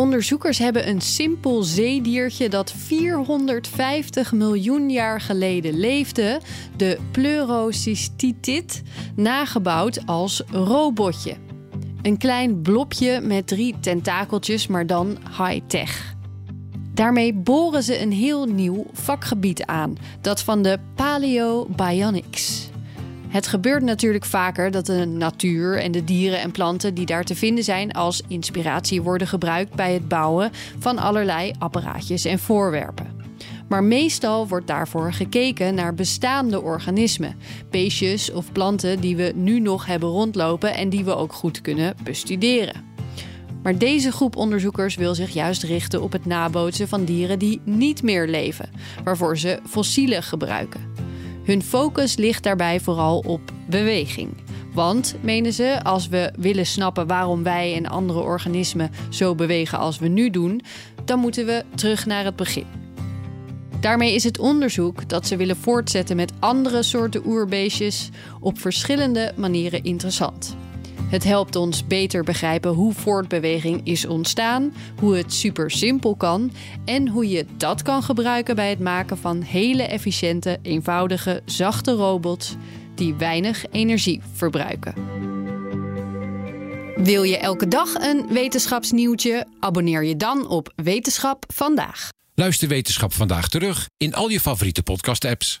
Onderzoekers hebben een simpel zeediertje dat 450 miljoen jaar geleden leefde, de Pleurocystitit, nagebouwd als robotje. Een klein blobje met drie tentakeltjes, maar dan high-tech. Daarmee boren ze een heel nieuw vakgebied aan, dat van de paleobionics. Het gebeurt natuurlijk vaker dat de natuur en de dieren en planten die daar te vinden zijn als inspiratie worden gebruikt bij het bouwen van allerlei apparaatjes en voorwerpen. Maar meestal wordt daarvoor gekeken naar bestaande organismen, beestjes of planten die we nu nog hebben rondlopen en die we ook goed kunnen bestuderen. Maar deze groep onderzoekers wil zich juist richten op het nabootsen van dieren die niet meer leven, waarvoor ze fossielen gebruiken. Hun focus ligt daarbij vooral op beweging. Want, menen ze, als we willen snappen waarom wij en andere organismen zo bewegen als we nu doen, dan moeten we terug naar het begin. Daarmee is het onderzoek dat ze willen voortzetten met andere soorten oerbeestjes op verschillende manieren interessant. Het helpt ons beter begrijpen hoe voortbeweging is ontstaan, hoe het super simpel kan en hoe je dat kan gebruiken bij het maken van hele efficiënte, eenvoudige, zachte robots die weinig energie verbruiken. Wil je elke dag een wetenschapsnieuwtje? Abonneer je dan op Wetenschap vandaag. Luister Wetenschap vandaag terug in al je favoriete podcast-apps.